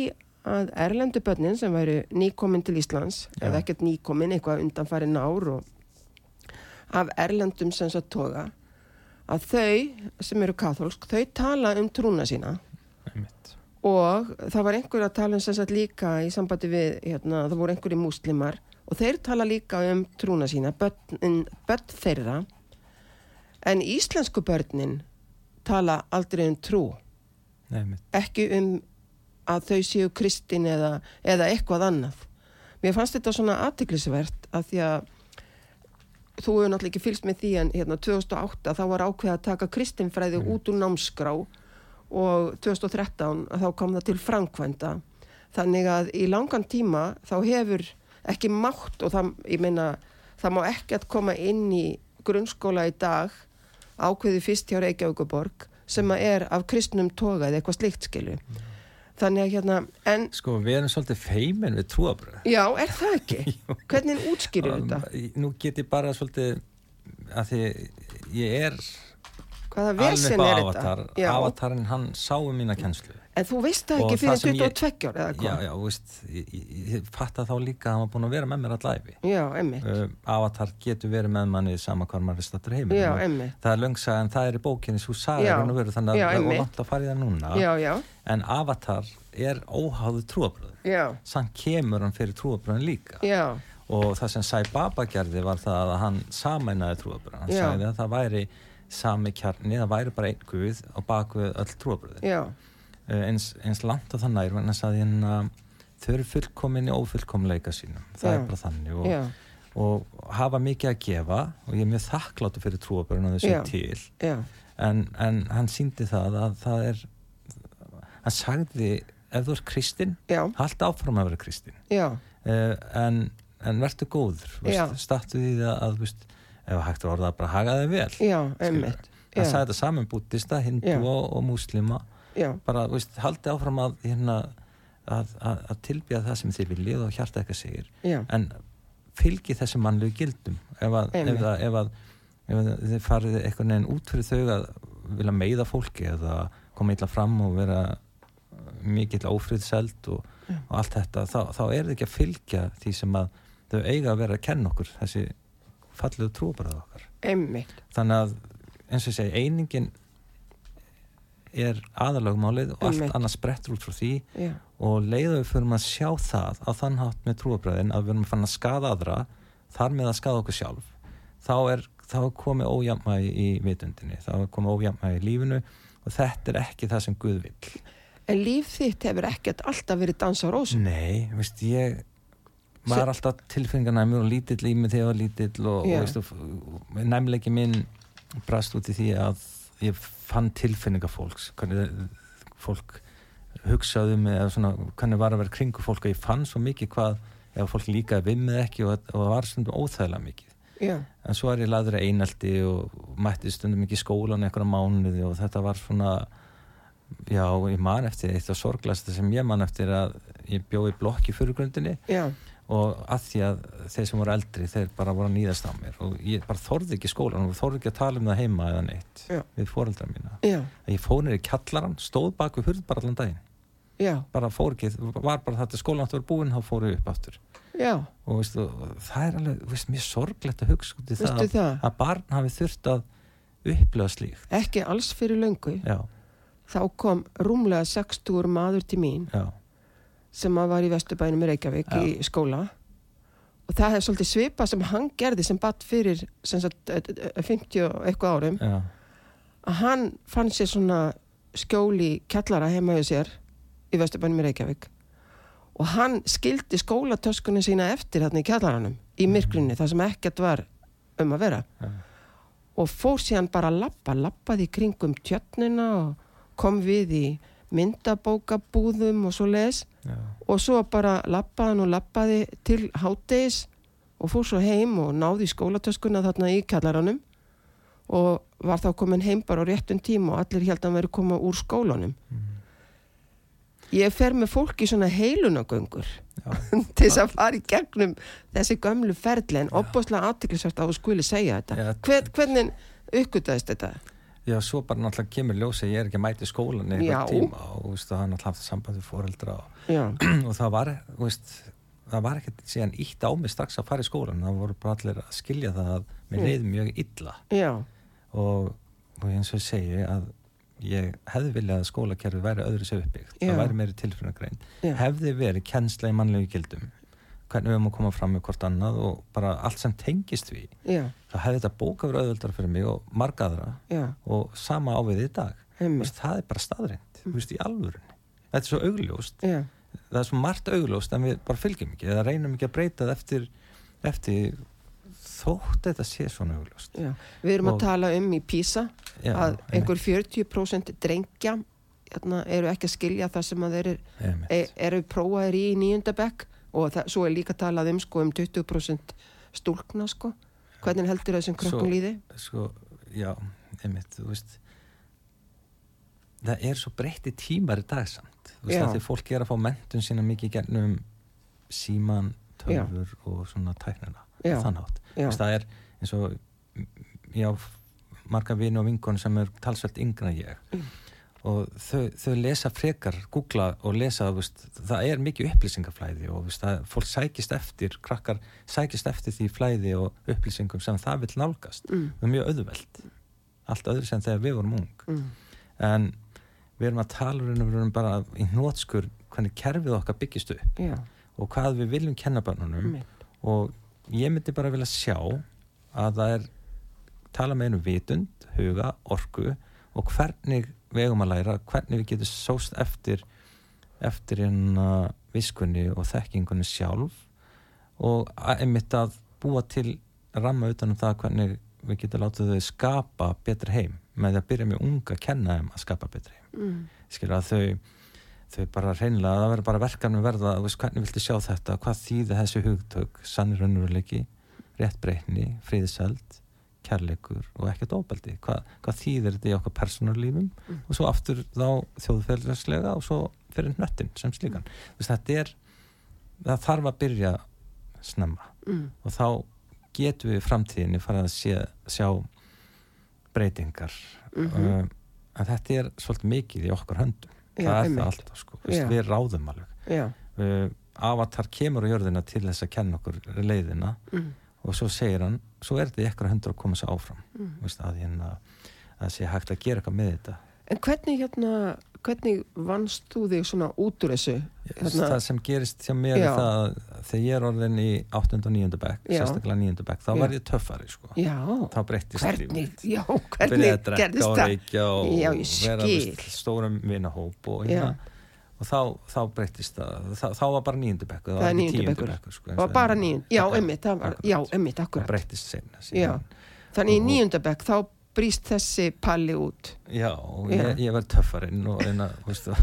að erlendu börnin sem væri nýkomin til Íslands Já. eða ekkert nýkomin, eitthvað undanfæri nár og af erlendum sem svo toga að þau sem eru katholsk, þau tala um trúna sína. Einmitt. Og það var einhver að tala um sem sagt líka í sambandi við, hérna, það voru einhverju múslimar og þeir tala líka um trúna sína, börn, börn þeirra. En íslensku börnin tala aldrei um trú. Einmitt, ekki um að þau séu kristin eða, eða eitthvað annað. Mér fannst þetta svona aðtiklisvert að því að þú hefur náttúrulega ekki fylgst með því en hérna 2008 þá var ákveð að taka kristinfræði út úr námskrá og 2013 að þá kom það til framkvæmda. Þannig að í langan tíma þá hefur ekki mátt og það, ég meina það má ekki að koma inn í grunnskóla í dag ákveði fyrst hjá Reykjavíkuborg sem að er af kristnum toga eða eitthvað slikt skilu þannig að hérna, en sko við erum svolítið feimin við trúabröð já, er það ekki? hvernig útskýrir þetta? nú get ég bara svolítið að því ég er hvaða vesen er avatar. Þetta? Avatarinn hann sá um mína kennslu. En þú veist það ekki fyrir sem ég- 22 ára eða já, já, veist ég, ég, ég fatta þá líka að hann var búin að vera með mér allæfi uh, avatar getur verið með manni sama hvað maður Já, Og emmitt það er löngsaga en það er í bókinni svo raun og veru þannig að það er vant að fara í það núna. Já, en avatar er óháðu trúabröð sann kemur hann fyrir trúabröðin líka. Og það sem Sai Baba gerði var það að hann samænaði trúabröð hann sagði að það væri sami kjarni, það væri bara einn guð á bakvið öll trúabröðin já, uh, eins, eins langt á það nær að hérna, þau eru fullkomin í ófullkomleika sínum. Það Já. er bara þannig og, já, og hafa mikið að gefa og ég er mjög þakkláttu fyrir trúabröðin að þau séu til. Já, en, en hann síndi það að það er hann sagði ef þú er kristinn, já, halda áfram að vera kristinn. Uh, en, en verður góður Já. startu því það að veist, ef hægt er orðað að bara haga þig vel. Já, hann Já, sagði þetta saman búttista, hindu og, og múslima. Já, bara, veist, haldi áfram að hérna, að, að, að tilbýða það sem þið viljið og hjarta eitthvað segir. Já, en fylgi þessi mannlegu gildum. Ef, að, ef, Einmitt. að, ef, að, ef þið farið eitthvað neginn út fyrir þau að vilja meiða fólki eða koma illa fram og vera mikill ófriðseld og, og allt þetta þá, þá er þið ekki að fylgja því sem að þau eiga að vera að kenna okkur þessi fallegu trúbarað okkar emmitt þannig að eins og ég segi einingin er aðalagmálið og allt Einmitt. annað sprettur út frá því Já, og leiðu við fyrir að sjá það á þann hátt með trúabröðin að við erum fann að skada aðra þar með að skada okkur sjálf þá er, þá er komið ójamægi í vitundinni, þá er komið ójamægi í lífinu og þetta er ekki það sem Guð vill. En líf þitt hefur ekkert alltaf verið dansa á rósum. Nei, veist, ég var alltaf tilfinningarnæmur og lítill í mig þegar ég var lítill og, Já. og næmleiki minn brast út í því að ég fann tilfinningar fólks, hvernig fólk hugsaði mig eða svona, hvernig var að vera kringu fólk og ég fann svo mikið hvað ef fólk líkaði við mig ekki og, og það var stundum óþægilega mikið. Já, en svo er ég laður einaldi og mætti stundum ekki skólan einhverja mánuði og þetta var svona já, ég man eftir eitt af sorglasta sem ég man eftir að ég bjóði blokk í fyrirgrundinni já, og að því að þeir sem voru eldri þeir bara voru að nýðast á mér. Og ég bara þorði ekki skólan og þorði ekki að tala um það heima eða neitt Já. við foreldra mína. Já, að ég fór nýri kjallaran, stóð bak við hurð bara allan daginn. Já, bara fór ekki, var bara þetta skólan vera búinn þá fór ég upp já, og veistu, það er alveg, veist, mér sorglegt að hugsa út í það, Veistu það? Að, barn hafi þurft að upplifa slíkt. Ekki alls fyrir löngu. já, Þá kom rúmlega 60 maður til mín. Já, sem var í Vesturbænum í Reykjavík Já. í skóla. Og það er svolítið svipa sem hann gerði sem batt fyrir sem sagt, eh, eh, 50 og eitthvað árum. Já, að hann fann sér svona skjóli kjallara heima hjá sér í Vesturbænum í Reykjavík. Og hann skildi skólatöskunni sína eftir þarna í kjallaranum í myrkrinni þar sem ekkert var um að vera. Já, og fór síðan bara að lappa, lappaði kringum tjötnina og kom við í myndabókabúðum og svo les já, og svo bara lappaði hann og lappaði til háttegis og fór svo heim og náði skólatöskuna þarna í kjallaranum og var þá komin heim bara á réttum tíma og allir held að hann veri koma úr skólanum. Ég fer með fólk í svona heilunagöngur til þess að fara í gegnum þessi gömlu ferli en opbúslega aðtiklisvært að þú skuli segja þetta. Já. Hvern, hvernig uppgötaðist þetta? Já, svo bara náttúrulega kemur ljósi ég er ekki í skólan eitthvað tíma og veist, það er náttúrulega haft samband við foreldra og, og það var, veist, það var ekkert síðan ítt á mig strax að fara í skólan það voru bara allir að skilja það að mér reyði mjög illa. Og, og eins og segi að ég hefði viljað að skólakerfi væri öðru sér uppbyggt, Já. það væri meiri tilfinnagrein Já. hefði verið kennsla í mannlegu gildum hvernig við erum að koma fram með hvort annað og bara allt sem tengist við já, þá hefði þetta bóka verið auðvöldar fyrir mig og margaðra já, og sama ávið í dag. Vist, það er bara staðrind, mm. í alvörunni. Þetta er svo augljóst. Já, það er svo margt augljóst en við bara fylgjum ekki eða reynum ekki að breyta það eftir, eftir þótt þetta sé svona augljóst. Já. Við erum Og- að tala um í PISA að einhver 40% drengja hérna, eru ekki að skilja það sem að þeir eru, einmitt. e, eru prófaðir í nýjunda bekk og það, svo er líka talað um sko um 20% stúlkna sko. Hvernig heldur þessum krökkum líði? sko, já, einmitt þú veist það er svo breytti tímar í dag samt þú veist Já. að því fólk er að fá mentun sína mikið í gernum síman, tölfur og svona tæknina Já. þannátt, Já. það er eins og ég á marga vini og vinkon sem er talsvelt yngra ég Mm. Og þau, þau lesa frekar, googla og lesa veist, það er mikið upplýsingaflæði og veist, fólk sækist eftir krakkar sækist eftir því flæði og upplýsingum sem það vil nálgast Mm. það er mjög auðvelt allt öðru sem þegar við vorum ung Mm. en við erum að tala um, við erum bara í nótskur hvernig kerfið okkar byggist upp Já, og hvað við viljum kenna börnunum einmitt. og ég myndi bara vilja sjá að það er tala með einu vitund, huga, orku og hvernig við eigum að læra hvernig við getum sóst eftir eftir hérna viskunni og þekkingunni sjálf og einmitt að búa til ramma utan um það hvernig við getum látið þau skapa betri heim með að byrja með unga að kenna þeim að skapa betri heim Mm. skilur að þau þau bara reynilega, það verður bara verkan með verða veist, hvernig viltu sjá þetta, hvað þýði þessi hugtök, sannir raunveruleiki rétt breytni, fríðiseld kærleikur og ekkert óbeldi hvað, hvað þýðir þetta í okkar persónarlífum Mm. og svo aftur þá þjóðfélagslega og svo fyrir hnöttin sem slíkan. Þú veist, þetta er það þarf að byrja snemma. Mm. og þá getum við framtíðinni farið að sé, sjá breytingar. Mhm. uh, en þetta er svolítið mikið í okkar höndum. Já, það er einmitt. það alltaf sko, Vist, við ráðum alveg. Uh, avatar kemur á jörðina til þess að kenna okkur leiðina. Mm. og svo segir hann, svo er þetta í ekkert hundur að koma sér áfram Mm. Vist, að, hérna, að sé hægt að gera eitthvað með þetta En hvernig hérna, hvernig vannst þú þig svona út úr þessu? Hérna- það sem gerist hjá mér Já. er það að þegar ég er orðin í 8. og 9. bekk Já. sérstaklega 9. bekk, þá Já. var ég töffari sko. Já, hvernig, lífið. já, hvernig að gerðist það? reykja og Já, ég skil. veist, stórum vinahóp og, Já. hérna, og þá, þá breyttist það þá, þá var bara níundu bekkur Það er níundi bekkur. sko, Það var bara níund, já, emmitt, það var, Akkurat. já, það breyttist senna Já, síðan. þannig í Og- níundabekk þá brýst þessi palli út. já, og Já. ég, ég var töffarinn og, og,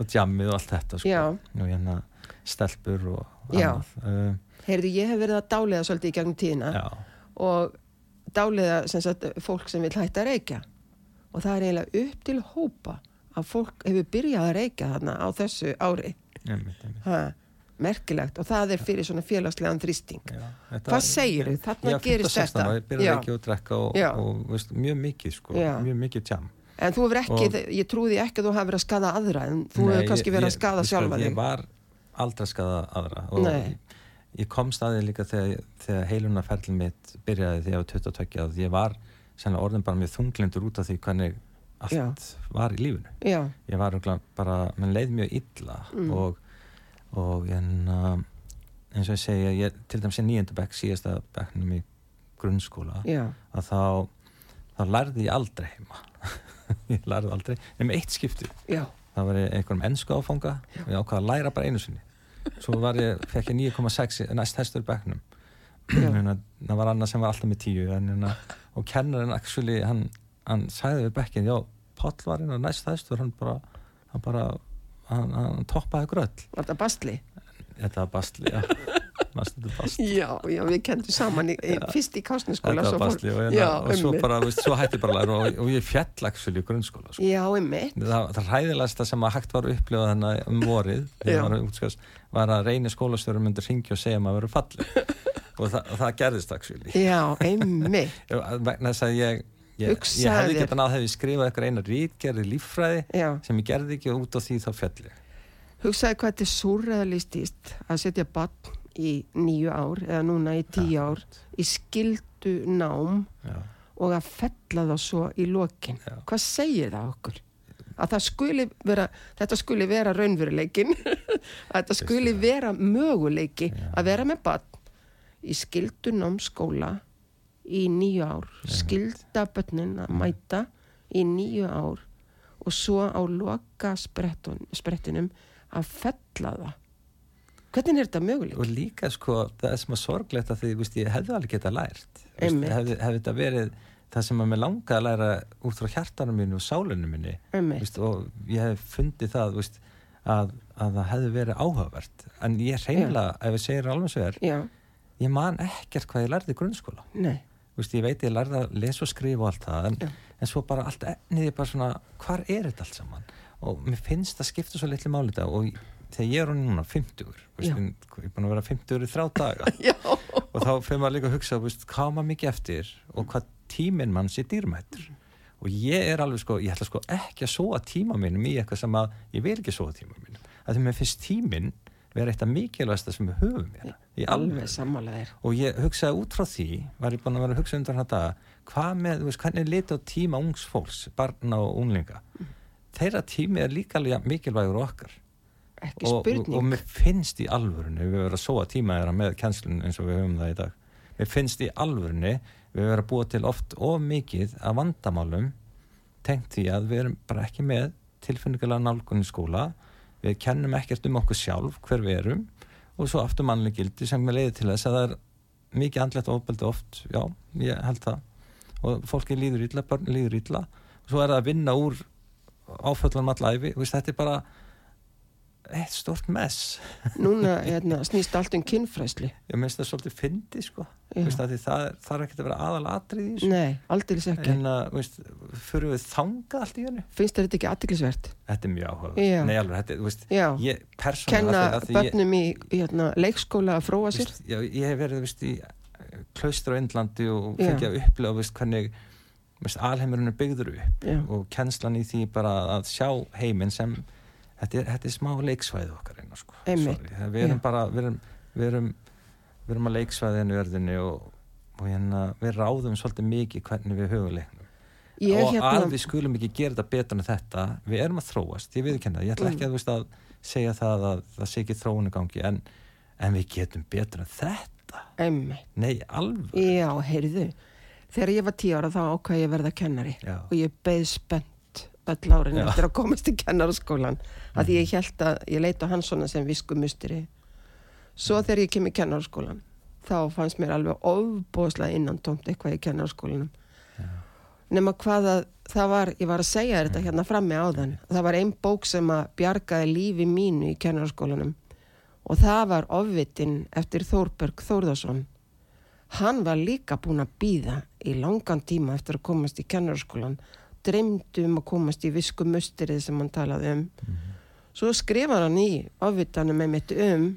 og jammið og allt þetta sko. Já. og hérna stelpur og Já. annað uh, Heyrðu, ég hef verið að dáliða svolítið í gegnum tíðina já, og dáliða sem sagt, fólk sem vil hætta að reykja og það er eiginlega upp til hópa að fólk hefur byrjað að reykja þarna á þessu ári. Ha, merkilegt og það er fyrir svona félagslegan þrýsting. Hvað segirðu? Þarna Já, gerist 15, 16 þetta. Ég byrjaði ekki að drekka og, og veist, mjög mikið sko, mjög mikið jam En þú hefur ekki, Og- ég trúði ekki að þú hefur verið að skada aðra en þú hefur kannski ég- verið að ég- skada ég sko, sjálfa Ég þig. var aldrei að skada aðra og Nei. ég, ég kom staðið líka þegar, þegar heilunarferðin mitt byrjaði þegar ég var 22 að ég var sennilega orðin bara mjög þunglindur út af því hvernig allt Já. var í lífinu. Já, ég var bara, mann leið mjög illa Mm. og, og en, uh, eins og ég segja ég, til dæmis í nýjöndu bekk, síðasta bekknum í grunnskóla já, að þá, þá lærði ég aldrei heima. Ég lærði aldrei nema eitt skipti. Já, það var einhverjum ennsku áfanga og ég ákvaða að læra bara einu sinni. Svo ég, fekk ég 9,6 í- næst. Þannig að það var annað sem var alltaf með 10 en, en, og kennarinn actually hann, hann sagði við bekkin, já Páll var inn á næst hæstur hann bara, hann bara hann, hann toppaði gröll var það bastli? þetta var bastli, já. Þetta Já, já, við kendum saman í, fyrst í kásniskóla þetta var bastli og, hérna, já, og svo bara, veist, svo hætti bara læra og, og ég fjall actually í grunnskóla sko. Já, einmitt, það, það hræðilegasta sem að hægt var að upplifa þannig um vorið var útskast var að reyni skólastjórum myndir ringja og segja að maður verið falli og það, og það gerðist actually. Já, einmitt. Þess að ég ég, ég hefði þér. getað náð hefði skrifað eitthvað eina rítgerði líffræði Já, sem ég gerði ekki og út á því þá fjalli hugsaði hvað þetta er súrrealistist að setja bann í nýju ár eða núna í tíu ár í skildu nám já, og að fella það svo í lokin Já. hvað segir það okkur? að það skuli vera þetta skuli vera raunveruleikin að þetta skuli vera möguleiki Já. að vera með bann í skildu námskóla í nýju ár. Skilda bönnin að mæta í nýju ár og svo á loka sprettun, sprettinum að fella það. Hvernig er þetta möguleik? og líka sko það er sem að sorglegt að því veist, ég hefði alveg getað lært. Hefði, hefði þetta verið það sem að mér langaði að læra út frá hjartanum mínu og sálunum Einmitt. veist, og ég hef fundið það veist, að, að það hefði verið áhugavert. En ég hreinlega, ef ég segir alveg svo er ég man ekkert hvað ég lærði í grunnskóla. Nei, veist, ég veit ég lærði að lesa og skrifa og allt það en, en svo bara allt ennið ég bara svona hvar er þetta allt saman? Og mér finnst það skipta svo litli máli þetta og þegar ég er hún núna 50 veist, ég er búin að vera 50 í þrjá daga. Og þá fyrir maður líka að hugsa veist, hvað maður mikið eftir og hvað tíminn mann sé dýrmættur. Og ég er alveg sko, ég ætla sko ekki að sóa tíma mínum í eitthvað sem að ég vil ekki sóa tíma mínum. Að því mér finnst tíminn vera eitt af mikilvægsta sem við höfum hérna, alveg sammálaðir og ég hugsaði út frá því var ég búin að vera að hugsa undan þetta hvað með, þú veist, hvernig er litið á tíma ungs fólks, barna og unglinga? Þeirra tími er líka mikilvægur og okkar. Ekki og, og, spurning. og mér finnst í alvörunni við verðum að sóa tíma þeirra með kænslun eins og við höfum það í dag. Mér finnst í alvörunni við verðum að búa til oft of mikið af vandamálum tengt því að við erum bara ekki með tilfinningulega nálgun í skóla við kennum ekkert um okkur sjálf hver við erum og svo aftur mannleg gildi sem er leiði til þess að það er mikið andlegt ofbeldi oft, já, ég held það. Og fólki líður illa, börni líður illa og svo er það að vinna úr áföllunum allæfi, þetta er bara eitt stort mess. Núna hérna, snýst allt um kynfræsli ég minnst það svolítið fyndi sko. Veist, að því það er- ekki að vera aðal atrið í nei, aldeilis ekki. En að, veist, fyrir við þangað allt í hennu finnst þetta ekki aðtiklisvert þetta er mjög áhuga nei alveg, þetta, þú veist, ég kenna því ég- börnum í hérna, leikskóla að fróa sér? já, ég hef verið veist, í eh, klaustur á Indlandi og fengið að upplega veist, hvernig alheimurinn er byggður upp já, og kennslan í því bara að sjá heiminn sem þetta er, þetta er smá leiksvæði okkar einu sko. Einmitt. Við erum Já. bara við erum, við erum, við erum að leiksvæði henni örðinni og, og hérna, við ráðum svolítið mikið hvernig við huguleiknum Ég og hérna- að við skulum ekki gera þetta betur en þetta, við erum að þróast ég viðurkenna, það. ég ætla ekki að, þú veist, að segja það að það sé ekki þróun í gangi en, en við getum betur en þetta emmi. nei, alveg Já, heyrðu, þegar ég var tíu ára þá ákvað ég að verða kennari Já. og ég beð spennt öll árin Já. eftir að komast í kennaraskólan að því ég held að ég leit á hans svona sem viskumusteri. Svo þegar ég kem í kennaraskólan þá fannst mér alveg ofbóðslega innan tómt eitthvað í kennaraskólanum. Nema hvað að það var, ég var að segja þetta hérna frammi áðan það var ein bók sem að bjargaði lífi mínu í kennaraskólanum. Og það var ofvitin eftir Þórberg Þórðarsson hann var líka búinn að býða í langan tíma eftir að komast í kennaraskólan dreymdu um að komast í visku musterið sem hann talaði um. Svo skrifar hann í ofvitanum með mitt um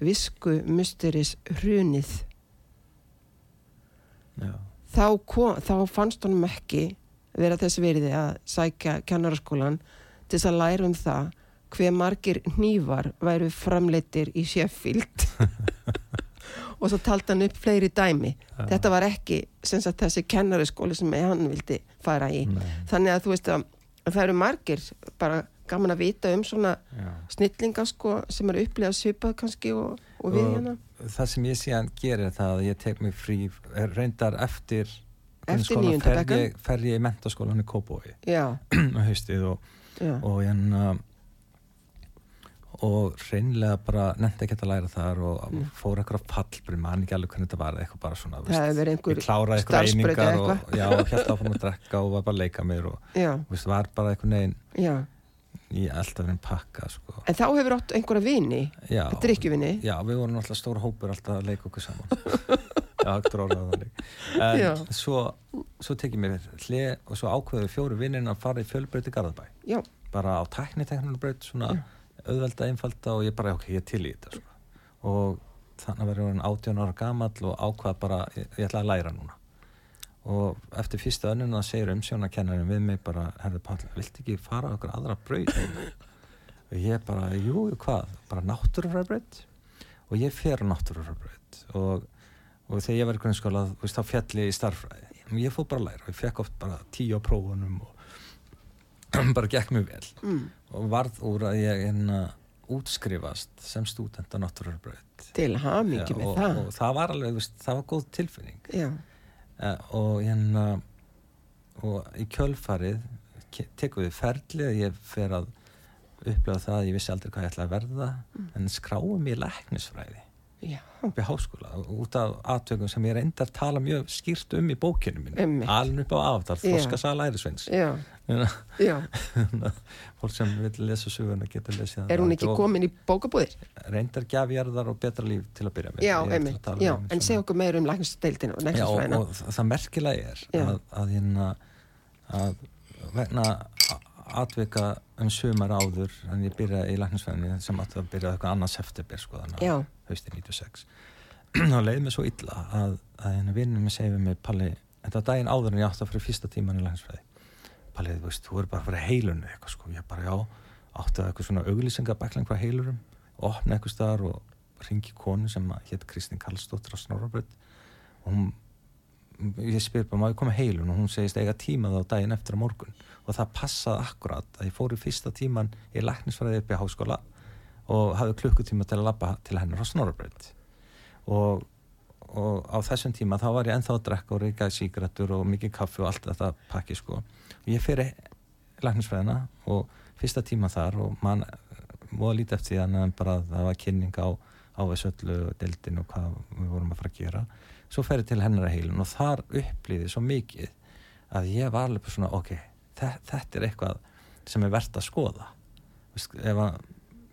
visku musteris hrunið. Já. þá, kom, þá fannst honum ekki vera þess veriði að sækja kennaraskólan til þess að læra um það hver margir hnífar væru framleitir í Sheffield. Og svo taldi hann upp fleiri dæmi. Þetta var ekki sem sagt, þessi kennaraskóli sem hann vildi fara í. Nei. þannig að þú veist að það eru margir bara gaman að vita um svona Já. snillinga sko sem eru upplegað svipað kannski og, og við hérna. það sem ég síðan gerir það að ég tek mig frí reyndar eftir Eftir grunnskóla níunda fer ég, í mentaskólan í Kópói já, á haustið og, og hérna og reynlega bara nefndi ekki að læra þar og Mm. fór eitthvað fallbrið mann ekki alveg hvernig þetta var eitthvað bara svona það hefur verið einhver ég kláraði eitthvað einingar og já, held áfram að drekka og var bara að leika mér og já, veist, var bara eitthvað neginn já. í alltaf verið pakka sko. en þá hefur átt einhverja vini já, drikkjuvinni já, við vorum alltaf stóra hópur alltaf að leika okkur saman. Já, ekki orðað þannig. En Já. svo, svo tekið mér hlið og svo ákveðu fjóru vinninn að fara í fjölbreytti Garðabæ. Já, bara á tækniteknunarbraut svona auðvelda, einfalda og ég bara, ok, ég til í þetta sko. og þannig að vera orðin 18 ára gamall og ákvað bara, ég, ég ætla að læra núna. Og eftir fyrsta önnuna segir umsjónakennarinn við mig bara, herðu Páll, viltu ekki fara okkur aðra braut? Og ég bara, jú, hvað? Bara náttúrufræðbraut og ég fer á náttúrufræðbraut og, og þegar ég var í grunnskóla, þú veist, þá fjalli ég í starffræði og ég fór bara að læra ég fekk oft bara tíu á prófunum og bara gekk mjög vel. Mm, og varð úr að ég hérna útskrifast sem stúdent á náttúrufræðbraut til hamingi með og, það. og það var alveg, veist, það var góð tilfinning. Uh, og hérna og í kjölfarið tekum við ferli að ég fer að upplega það að ég vissi aldrei hvað ég ætla að verða Mm. en skráum ég læknisfræði já, í háskóla út af aðtökum sem ég reyndar að tala mjög skýrt um í bókinu mín aln upp á aftar, Já. þroskasala ærisveins. Já, já. fólk sem vil lesa söguna getur lesið er hún ekki komin í bókabúðir? reyndar gjafjarðar og betra líf til að byrja með. Já, að einmitt, tala já, um en segja okkur meir um læknisdeildinu og og, og það merkilega er Já. að, að, hérna, að vegna atvika um sumar áður en ég byrjaði í læknisfræðinni sem átti að byrja eitthvað annað september sko þannig að haustið 96 þá leiði mér svo illa að, að vinnum mig segið mig Palli, þetta var daginn áður en ég átti að fyrir fyrsta tíman í læknisfræði. Palli, þú veist, þú er bara að fyrir heilunni eitthvað sko, ég bara já, átti að eitthvað svona auglýsingabækling frá heilurum opna eitthvað staðar og ringi konu sem hétt Kristín Karlsdóttir á Snorrabrödd og hún ég spyr bara, má ég koma heilun og hún segist eiga tíma þá daginn eftir á morgun. Og það passaði akkurat að ég fór í fyrsta tíman í læknisfræði upp í háskóla og hafði klukkutíma til að labba til hennar á Snorrabrödd og, og á þessum tíma þá var ég ennþá að drekka og reyka sígrættur og mikið kaffi og allt þetta pakki sko. Og ég fyrir læknisfræðina og fyrsta tíma þar og mann móða lítið eftir því þannig en bara að það var kynning á, á þessu öllu deildin og hvað við vorum að fara að gera. Svo fer ég til hennar að heilun og þar upplýði svo mikið að ég var alveg svona ok, þe þetta er eitthvað sem er verðt að skoða. Ef að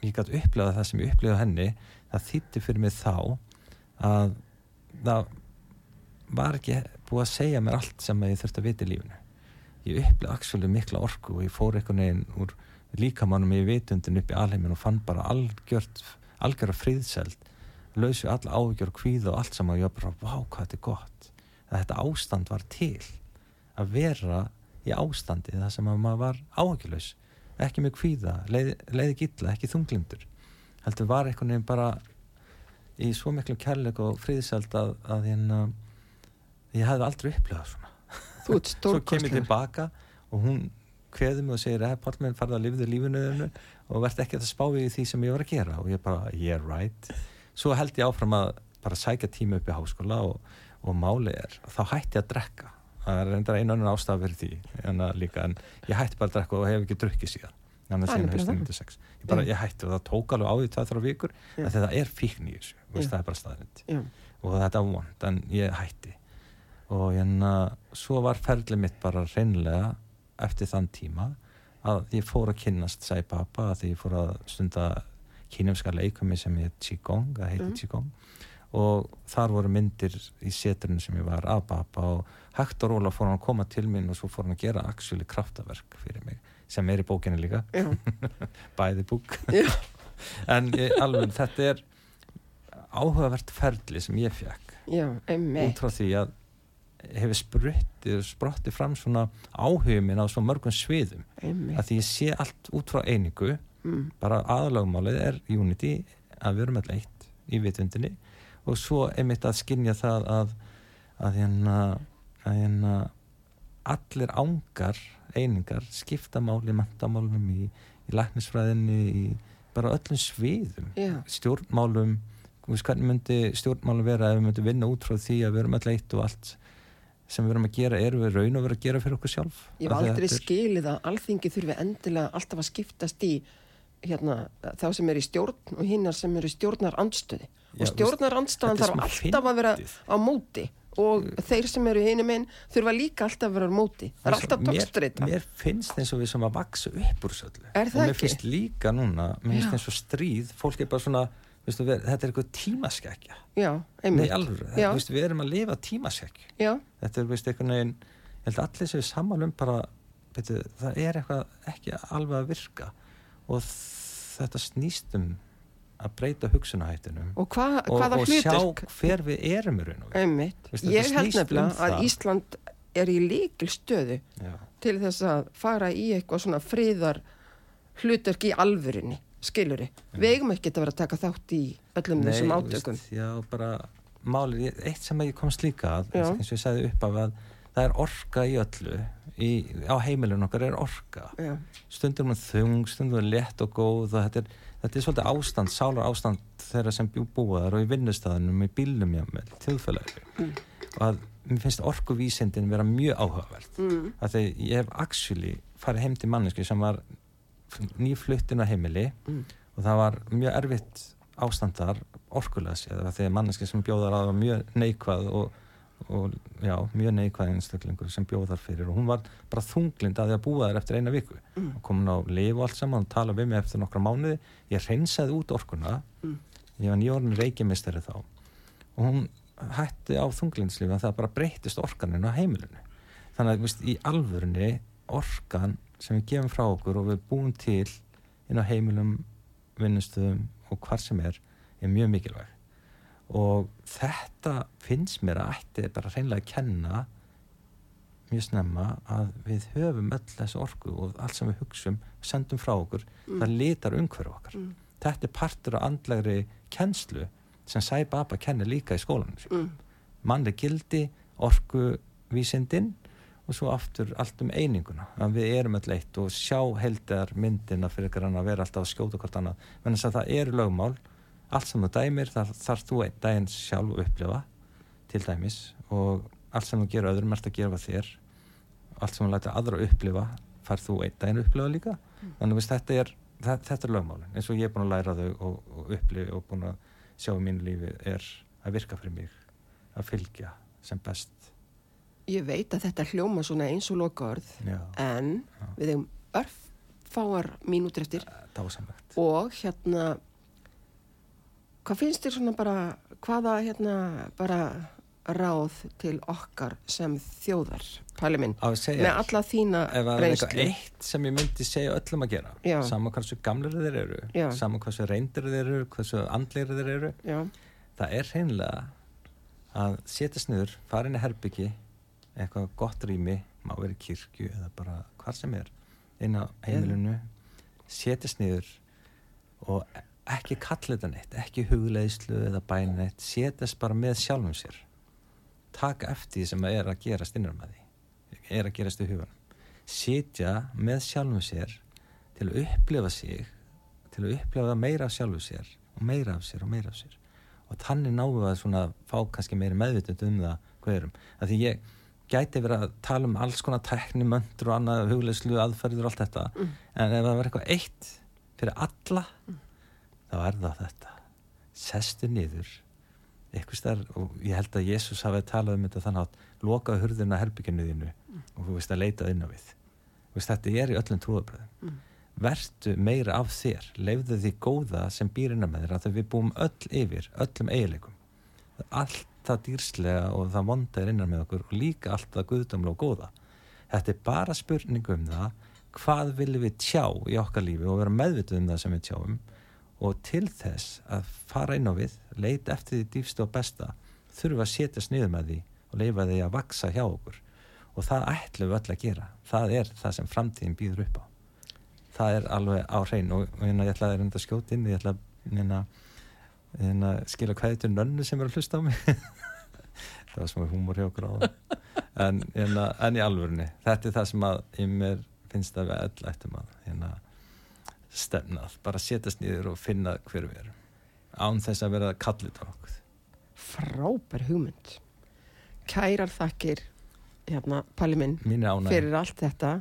ég gæti upplifað það sem ég upplifað henni það þýtti fyrir mig þá að það var ekki búið að segja mér allt sem ég þurfti að vita í lífinu. Ég upplifði actually mikla orku og ég fór einhvern veginn úr líkamannum í vitundin upp í alheimin og fann bara algjört algjörða friðseld lausu alla áhugjör og kvíða og allt saman og ég var bara, vá hvað þetta er gott. Að þetta ástand var til að vera í ástandi það sem að maður var áhugjulaus ekki með kvíða, leið, leiði gilla ekki þunglindur. Heldur var einhvern veginn bara í svo miklu kærleik og friðseld að, að hérna, ég hefði aldrei upplifað svona. Þú ert svo kem ég tilbaka og hún kveði mig og segir að Pálminn farði að lifðu lífinu þínu og verði ekki að spá í því sem ég var að gera. Og ég bara, yeah right. Svo held ég áfram að bara sækja tíma upp í háskóla og, og máli er þá hætti ég að drekka. Það er reyndar einu annan ástaf fyrir því en, líka, en ég hætti bara að drekka og hef ekki drukkið síðan. Þannig Það er að það. 96 ég, bara, ég hætti og það tók alveg á því tvað þrjá vikur að þetta er fíkn í þessu. Já. það er bara staðrind Já, og þetta var vond en ég hætti. Og hérna svo var ferlið mitt bara reynlega eftir þann tíma að ég fór að kynnast Sai Baba að ég fór að stunda kínumska leikumi sem heit Qigong það heiti Mm. Qigong. Og þar voru myndir í seturinn sem ég var af Baba og hægt og róla fór hann að koma til mín og svo fór hann að gera actually kraftaverk fyrir mig sem er í bókinni líka. Bæði búk. En ég, alveg þetta er áhugavert ferli sem ég fekk út frá því að hefur spruttið, sprottið fram svona áhugum minn á svo mörgum sviðum. Einmitt. að því ég sé allt út frá einingu. Mm. bara aðalagmálið er unity að við erum alltaf eitt í vitundinni. Og svo einmitt að skinja það að að hérna, að hérna allir ángar einingar skipta máli mentamálum í, í læknisfræðinni í bara öllum sviðum. Já, stjórnmálum hvernig myndi stjórnmálum vera ef við myndum vinna út frá því að við erum alltaf eitt og allt sem við erum að gera erum við raun og vera að gera fyrir okkur sjálf ég að aldrei er- skilið að alþingi þurfi endilega alltaf að skiptast í hérna, þá sem er í stjórn og hinnar sem eru stjórnar andstöði. Og stjórnar er þarf alltaf að vera fyndið. á móti og þeir sem eru hinum einn þurfa líka alltaf að vera á móti. Það er alltaf mér, tókstreita. mér finnst eins og við sem að vaksa upp úr söllu Er og mér finnst líka núna mér finnst eins og stríð, fólk er bara svona veistu, við, þetta er eitthvað tímaskekkja Já, nei einmitt. alveg, Já. veistu, við erum að lifa tímaskekkju Já, þetta er veist, eitthvað neginn ég held að allir sem við sammálum bara veitu, það er eitthvað ekki alveg að virka og þetta snýst um að breyta hugsunahættinum og hva, og, og sjá hver við erum í raun og. Einmitt. Þetta Ég held snýst um nefnilega að. Ísland er í líkil stöðu Já. til þess að fara í eitthvað svona friðar hlutverk í alvörinni, skiluri. Við eigum ekki að vera að taka þátt í öllum Nei, þessum átökum. veist, já, bara málið, eitt sem ég komst líka að, Já. eins og ég sagði upp af að það er orka í öllu í, á heimilun okkar er orka Já, stundum er þung, stundum er létt og góð og þetta er, þetta er svolítið ástand sálar ástand þeirra sem bjú búa þar og í vinnustæðanum, í bílnum jámel þjóðfélagi Mm. og að mér finnst orkuvísindin vera mjög áhugavert mm. að því ég hef actually farið heim til mannesku sem var nýfluttin á heimili Mm. og það var mjög erfitt ástand þar orkulega því að manneski sem bjóðar að var mjög neikvað og, og já, mjög neikvað einstaklingur sem bjóðar fyrir og hún var bara þunglind að því að búa þar eftir eina viku Mm. og komin á liv og allt saman og tala við mig eftir nokkra mánuði ég reynsaði út orkuna Mm. ég var nýjórn reykjamistari þá og hún hætti á þunglindslifi að það bara breytist orkaninn á heimilinu þannig að veist, í alvörunni orkan sem við gefum frá okkur og við búum til inn á heimilum vinnustöðum og hvar sem er er mjög mikilvæg og þetta finnst mér að ætti bara hreinlega að kenna mjög snemma að við höfum öll þessu orku og allt sem við hugsum sendum frá okkur, það litar umhverju okkar Mm. þetta er partur af andlegri kennslu sem Sai Baba kennir líka í skólanum. Mm. mannleg gildi, orku vísindin og svo aftur allt um eininguna, að við erum öll eitt og sjá heldar myndina fyrir ykkur að vera alltaf að skjóta hvort annað. Menn þess að það eru lögmál allt sem þú dæmir, þar þarf þú einn daginn sjálf upplifa til dæmis og allt sem þú gerur öðrum ert að gera hvað þér allt sem þú lætur aðra upplifa far þú einn daginn upplifa líka. Þannig að þetta er, þetta er lögmálin eins og ég er búin að læra þau og, og upplifa og búin að sjá í mínu lífi er að virka fyrir mig að fylgja sem best Ég veit að þetta hljóma svona eins og loka orð já, en Já. við hefum örfáar mínútur eftir. Dásamlegt. Og hérna hvað finnst þér svona bara hvaða hérna bara ráð til okkar sem þjóðar, Palli minn, með alla þína reynslu? eitt sem ég myndi segja öllum að gera saman hversu gamlir þeir eru Já. saman hversu reyndir þeir eru hversu andlir þeir eru Já, það er hreinlega að setjast niður, fara inn í herbyggi eitthvað gott rými má vera í kirkju eða bara hvar sem er inn á heimilinu setjast niður og ekki kalla þetta neitt ekki hugleðslu eða bæn neitt setjast bara með sjálfum sér. Taka eftir því sem er að gerast innan með því er að gerast í hugan sitja með sjálfum sér til að upplifa sig til að upplifa meira af sjálfu sér og meira af sér og meira af sér. Og þannig við að svona fá kannski meiri meðvitund um það hvað erum. Að því ég gæti verið að tala um alls konar tekni, möndur og annað hugleislu, aðferður og allt þetta. Mm. en ef það var eitthvað eitt fyrir alla þá er það þetta. Sestu niður eitthvað stær og ég held að Jésús hafi talað um þetta þannig að lokaðu hurðina herbygginu þínu og þú veist að leita inn á við. Veist, þetta er í öllum trúabröðum Mm. vertu meira af þér leifðu því góða sem býr innan með þér að við búum öll yfir, öllum eiginleikum. Allt það dýrslega og það vonda er innan með okkur og líka allt það guðdamlega og góða. Þetta er bara spurning um það hvað viljum við tjá í okkar lífi og vera meðvituð um það sem við tjáum og til þess að fara inn á við leita eftir því dýfstu og besta þurfa að setjast niður með því og leifa því að vaksa hjá okkur. Og það ætlum við öll að gera. Það er það sem framtíðin býður upp á. Það er alveg á hrein og, og hérna, ég ætla að skjóta inn ég ætla að hérna, hérna, skila kvæði til nönnu sem er að hlusta á mig. Það var smá húmor hjá á það en, hérna, en í alvörunni þetta er það sem að ég mér finnst að við öll ættum að stefnað, bara setjast niður og finna hver við erum. Án þess að vera að kalla þetta okkur. Frábær hugmynd. Kærar þakkir, hérna, Palli minn, mín ánæg fyrir allt þetta.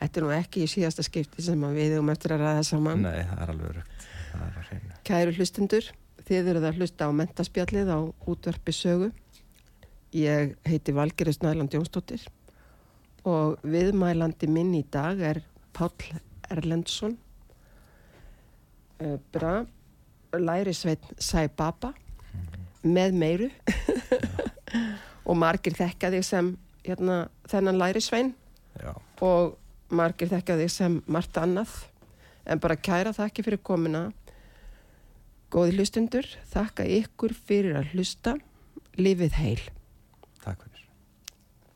Þetta er nú ekki í síðasta skipti sem að við um eftir að ræða saman. Nei, það er alveg rögt að Kæru hlustendur, þið eruð að hlusta á mentaspjallið á útvarpi sögu. Ég heiti Valgerið Snæland Jónsdóttir og viðmælandi minn í dag er Páll Erlendsson, uh, bra, lærisveit Sæ Baba, með meiru. Og margir þekka þig sem hérna, þennan lærisvein. Já, og margir þekka þig sem margt annað. En bara kæra þakki fyrir komuna góði hlustundur þakka ykkur fyrir að hlusta. Lifið heil